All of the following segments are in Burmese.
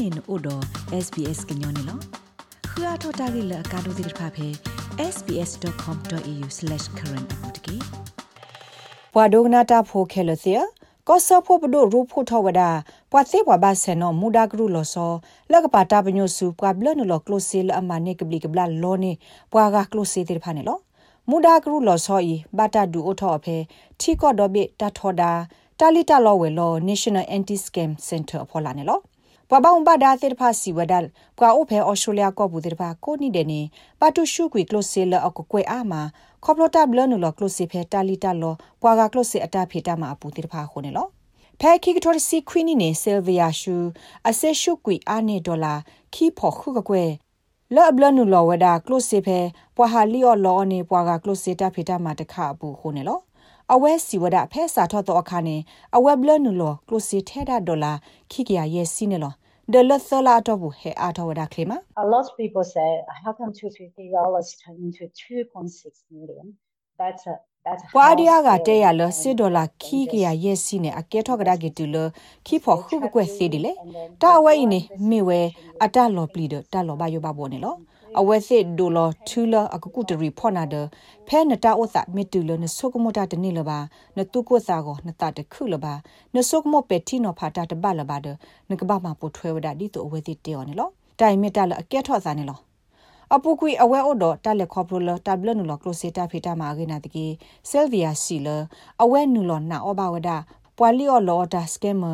လင်းအိုတော့ SBS ကညောနေလောခရထတာဂိလကာဒိုဒိဖာဖေ sbs.com.au/current အပူတကေဘွာဒိုဂနာတာဖိုခဲလစီကောဆဖို့ပဒိုရူဖို့ထဝဒါပွာသေးဘွာဘာဆေနောမူဒါဂရုလောဆောလကပါတာပညုစုပွာဘလနလောကလိုစီလအမနေကဘလီကဘလာလောနေပွာကကလိုစီတေဖာနေလောမူဒါဂရုလောဆောဤဘာတာဒူအိုထောအဖေထီကော့ဒိုဘီတာထောဒါတာလီတာလောဝဲလော National Anti Scam Center ဖော်လာနေလော ပပအောင်ပဒါသေဖာစီဝဒလကွာအိုဖေအော်စတြေးလျကောဘူးတေဖာကိုနီဒဲနေပါတူရှုကွေကလိုဆေလအကကွဲအာမာခေါပလိုတာဘလနူလောကလိုဆေဖေတာလီတာလောပွာကကလိုဆေအတာဖေတာမာအပူတေဖာခုန်နေလောဖဲခိကတော်စီခွီနီနေဆယ်ဗီယာရှူအဆက်ရှုကွေအာနေဒေါ်လာခီဖို့ခုကကွဲလော့ဘလနူလောဝဒါကလိုဆေဖေပွာဟာလီအော်လောနေပွာကကလိုဆေတာဖေတာမာတခအပူခုန်နေလောအဝဲစီဝဒဖဲစာထော့တော့အခါနေအဝဲဘလနူလောကလိုစီထဲတာဒေါ်လာခိကရရဲ့စီနေလော the lasala to bu he ata wada klema a lot of people say how come 250 dollars turn into 2.6 million that's a ပွာဒီယာကတဲရလစစ်ဒေါ်လာခီကရရဲ့စီနေအကဲထောက်ကဒါကတူလခီဖို့ခုကွက်စီဒီလေတာဝဲနေမိဝဲအတလောပလီဒတာလောဘယောဘဘောနေလော အဝဲစစ်ဒိုလထူလအကကုတရီဖောနာဒဖဲနတာဥသမီတူလနဆုကမတာတနေလပါနတုကုစာကိုနတာတခုလပါနဆုကမပတီနောဖာတာတဘလပါဒနကဘာမပိုထွဲဝဒဒီတိုအဝဲစစ်တေော်နေလောတိုင်မီတာလအကဲထော့စာနေလောအပူကွေအဝဲအော်ဒတာလက်ခေါပလိုလတဘလနူလကလိုစီတာဖီတာမာဂေနာတကီဆယ်ဗီယာစီလအဝဲနူလနာအောဘဝဒပွာလီအော်လောတာစကဲမာ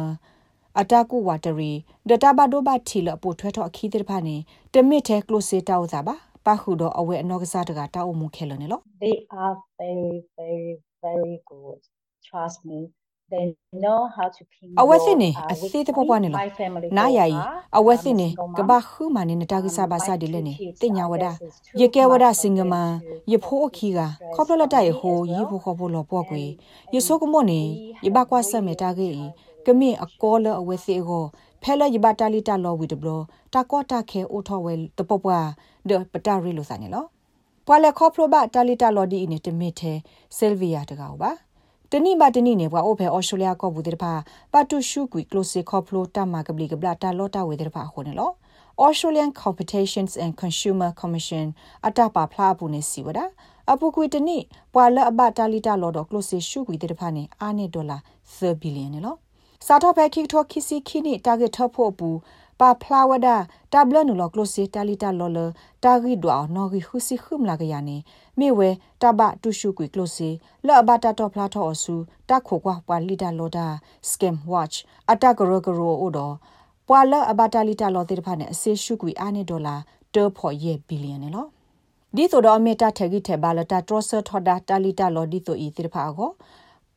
အတာကူဝါတရီဒတာဘဒိုဘတ်ထီလပိုထွဲထော့အခီးတဲ့ဖာနေတမစ်ထဲကလိုစီတာဥစားပါပါခုတော့အဝဲအနောက်ကစားတကတာအုံမခဲလနေလို့ they are very very very good trust me they know how to ping အဝဲစင်းနေအသေးတပွားနေလို့နားယာဤအဝဲစင်းနေကဘာခုမနေနတာကိစားပါစားဒီလဲနေတင်ညာဝဒရေကဲဝဒစင်ငမရေဖိုးအခီကခေါပလလတရဟိုရေဖိုးခေါ်ဖို့လောပွားကွေရေဆိုးကမော့နေရေဘကွာဆက်မေတာကေ ကမေအကောလအဝဲစီကိုဖဲလယဘတာလီတာလောဝီဒဘလတာကောတာခဲအိုထောဝဲတပပွားဒပတာရီလိုစာနေလောပွာလက်ခေါပလိုဘတာလီတာလောဒီအင်းတမစ်သေးဆယ်ဗီယာတကောပါတနိမတနိနေဘွာအိုဖဲအော်စတြေးလျကောဘူးတဲ့ဖာပတ်တူရှုကွီကလိုစီခေါပလိုတာမာကပလီကဘလာတာလောတာဝဲတဲ့ဖာခုန်လော Australian Competitions and Consumer Commission အတပါဖလားဘူးနေစီဝဒအပူကွေတနိပွာလအဘတာလီတာလောတော့ကလိုစီရှုကွီတဲ့ဖာနေအာနေဒေါ်လာ3ဘီလီယံနော် စာတော့ဖဲခိထောခိစီခိနိတာဂက်ထဖို့ဘူးပါဖလာဝဒတဘလနူလောကလိုစီတာလီတာလောလတာဂီဒွာနော်ဂီခုစီခုမလာကရနေမေဝဲတဘတူရှုကွေကလိုစီလောဘတာတော့ဖလာတော့အဆူတခိုကွာပွာလီတာလောဒါစကမ်ဝတ်ချ်အတကရကရောအိုတော့ပွာလအဘတာလီတာလောတဲ့ဖာနေအစေရှုကွေအာနေဒေါ်လာတောဖို့ရဲ့ဘီလီယံနော်ဒီဆိုတော့မေတာထဂီထေဘာလတာထရဆာထော်ဒါတာလီတာလောဒီဆိုဤတဲ့ဖာကို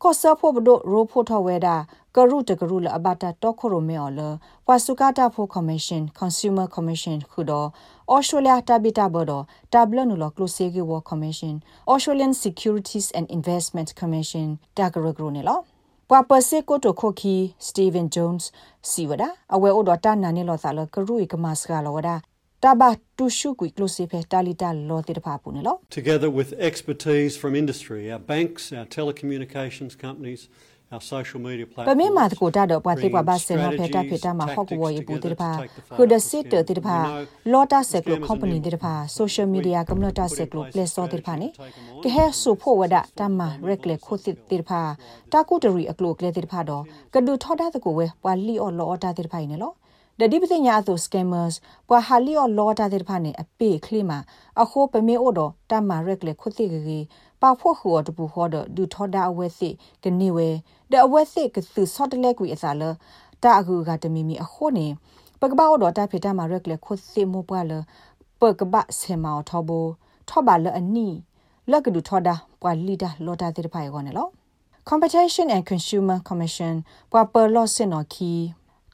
ကောဆာဖို့ဘဒိုရိုဖို့ထဝဲတာ ကရုတကရုလအဘတာတော့ခရိုမေော်လဝါစုကတာဖို့ကော်မရှင် consumer commission ခုတော့ Australia tabita bodo tablo nulo closege wo commission Australian securities and investment commission tagaragro ne lo ပွာပစေကိုတိုခိုခီစတီဗင်ဂျုံးစ်စီဝဒအဝဲအိုဒတာနာနေလောသာလကရူီကမစကလောဝဒတဘာတူရှုကွီကလိုစီဖဲတာလီတာလောတိတဖာပူနေလော Together with expertise from industry our banks our telecommunications companies our social media platforms ပမေမာတကိုတာတော့ပွားတိပွားပါဆေနောဖဲတာဖေတာမှာဟော့ကဝေပူတိတဖာခုဒစစ်တတိတဖာလောတာဆက်ကလို company တိတဖာ social media community ဆက်ကလို play store တိတဖာနေကဟဲဆူဖို့ဝဒတမရက်လေခုစစ်တိတဖာတာကူတရီအကလိုကလေတိတဖာတော့ကဒူထောတာတကိုဝဲပွာလီအော်လောတာတိတဖာနေလောဒဒီပစညာသူ scammers ပွာဟာလီအော်လောတာတဲ့ဖာနေအပေခလီမာအခိုးပမေအိုတော့တမရက်လေခုတိကကြီး ပါဖို့ဟူအတပူဟောဒဒူထောဒါအဝဲစစ်ကနေဝဲဒအဝဲစစ်ကသူဆော့တလက်ကွေအစားလတာအကူကတမီမီအခိုးနေပကပောတော့တာဖေတာမရက်လေခုစစ်မပွားလပကပဆေမောထောဘထောပါလအနီလက်ကဒူထောဒါပွာလီဒါလောတာတဲ့ဖိုင်ကောနေလော Competition and Consumer Commission ပွာပလော့စင်နော်ခီ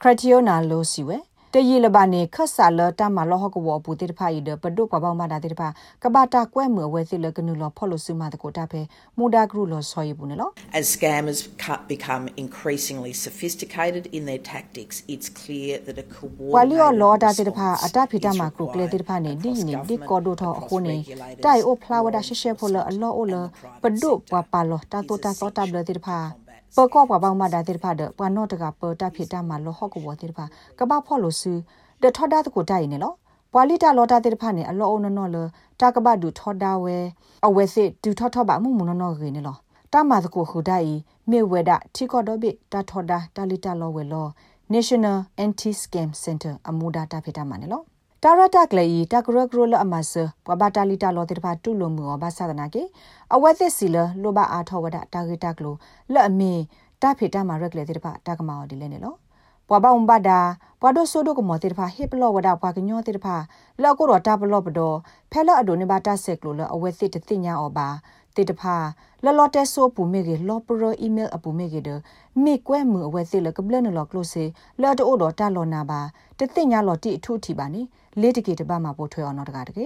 ခရတီယိုနာလိုစီဝဲ တရီလဘာနေခဆာလတမလောဟကဝဘူတိတဖာဤဒပဒုပပောင်းမတာတိတဖာကဘာတာကွဲမွယ်ဝဲစီလကနုလောဖော်လို့စုမတကိုတာဖဲမူဒါဂရုလောဆော်ရဘူးနော် As scammers become increasingly sophisticated in their tactics it's clear that a coordinated ဝါလီယောလောတာတိတဖာအတဖိတမှာကရုကလေတိတဖာနေဒီနေဒီကောဒိုထောအခုနေတိုင်အိုဖလာဝဒါရှေရှေဖိုလအလောအိုလပဒုပပါလောတာတိုတာသောတာဘလတိတဖာ ပကောပပောင်းမတာတိဖာဒပနောတကပတာဖိတာမလောဟော့ကဝတိဖာကပဖော်လို့စုဒထောဒါတကိုတိုင်နေလောပွာလီတာလောတာတေတဖာနေအလောအနနောလတာကဘဒူထောဒါဝဲအဝဲစစ်ဒူထောထောပါမှုမနနောခေနေလောတာမာတကိုခူဒိုင်မေဝဲဒတီကောဒဘိတာထောဒါတာလီတာလောဝဲလော National Anti Scam Center အမူဒါတာဖေတာမနေလော တာရတာကလေးတာကရကရလအမဆပဘတာလီတာလောတေတဖာတူလုံမူဘာသာဒနာကေအဝဲသစ်စီလလောဘအားထောဝဒတာဂေတာကလိုလက်အမင်းတာဖေတာမာရက်လေတေတဖာတာကမောဒီလဲနေလော ပွာဘုံဘဒါပွာဒိုဆိုဒိုကမောတေတဖာဟစ်ပလောဝဒါပွာကညောတေတဖာလောက်ကိုတော့တာပလောပဒောဖဲလအဒိုနေဘာတာဆက်ကလိုလအဝဲသစ်တသိညာအောပါတေတဖာလလော်တက်ဆိုပူမေကေလော်ပရိုအီးမေးလ်အပူမေကေဒမိကွဲမှုအဝဲသိလကပလနလော်ကလိုစေလော်တိုဒတာလော်နာပါတသိညာလော်တိအထုထီပါနိလေးတကေတပတ်မှာပို့ထွဲအောင်တော့တကားတကေ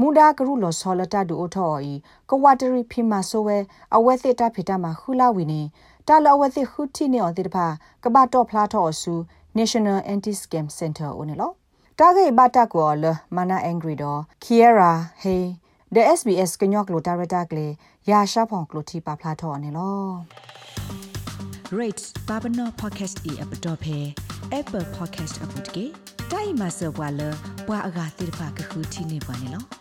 မူဒါကရုလော်ဆောလတာဒူအိုထော်ဤကဝတရီဖီမာဆိုဝဲအဝဲသိတာဖီတာမှာခူလာဝီနေ တာလော်ဝဲသိခူတီနေအောင်တိတဖာကဘာတော့ဖလာထော်ဆူ National Anti Scam Center ဦးနေလောတာဂေဘတာကောလမနာအင်ဂရီဒိုခီယရာဟေ the SBS ကညော့ကလိုတာရတာကလေရာရှာဖောင်ကလိုတီပါဖလာထော်နေလော rates babano podcast e app dot phe apple podcast app တကေတိုင်မဆဘွာလဘွာအဂါတိဖာကခုတီနေပါနေလော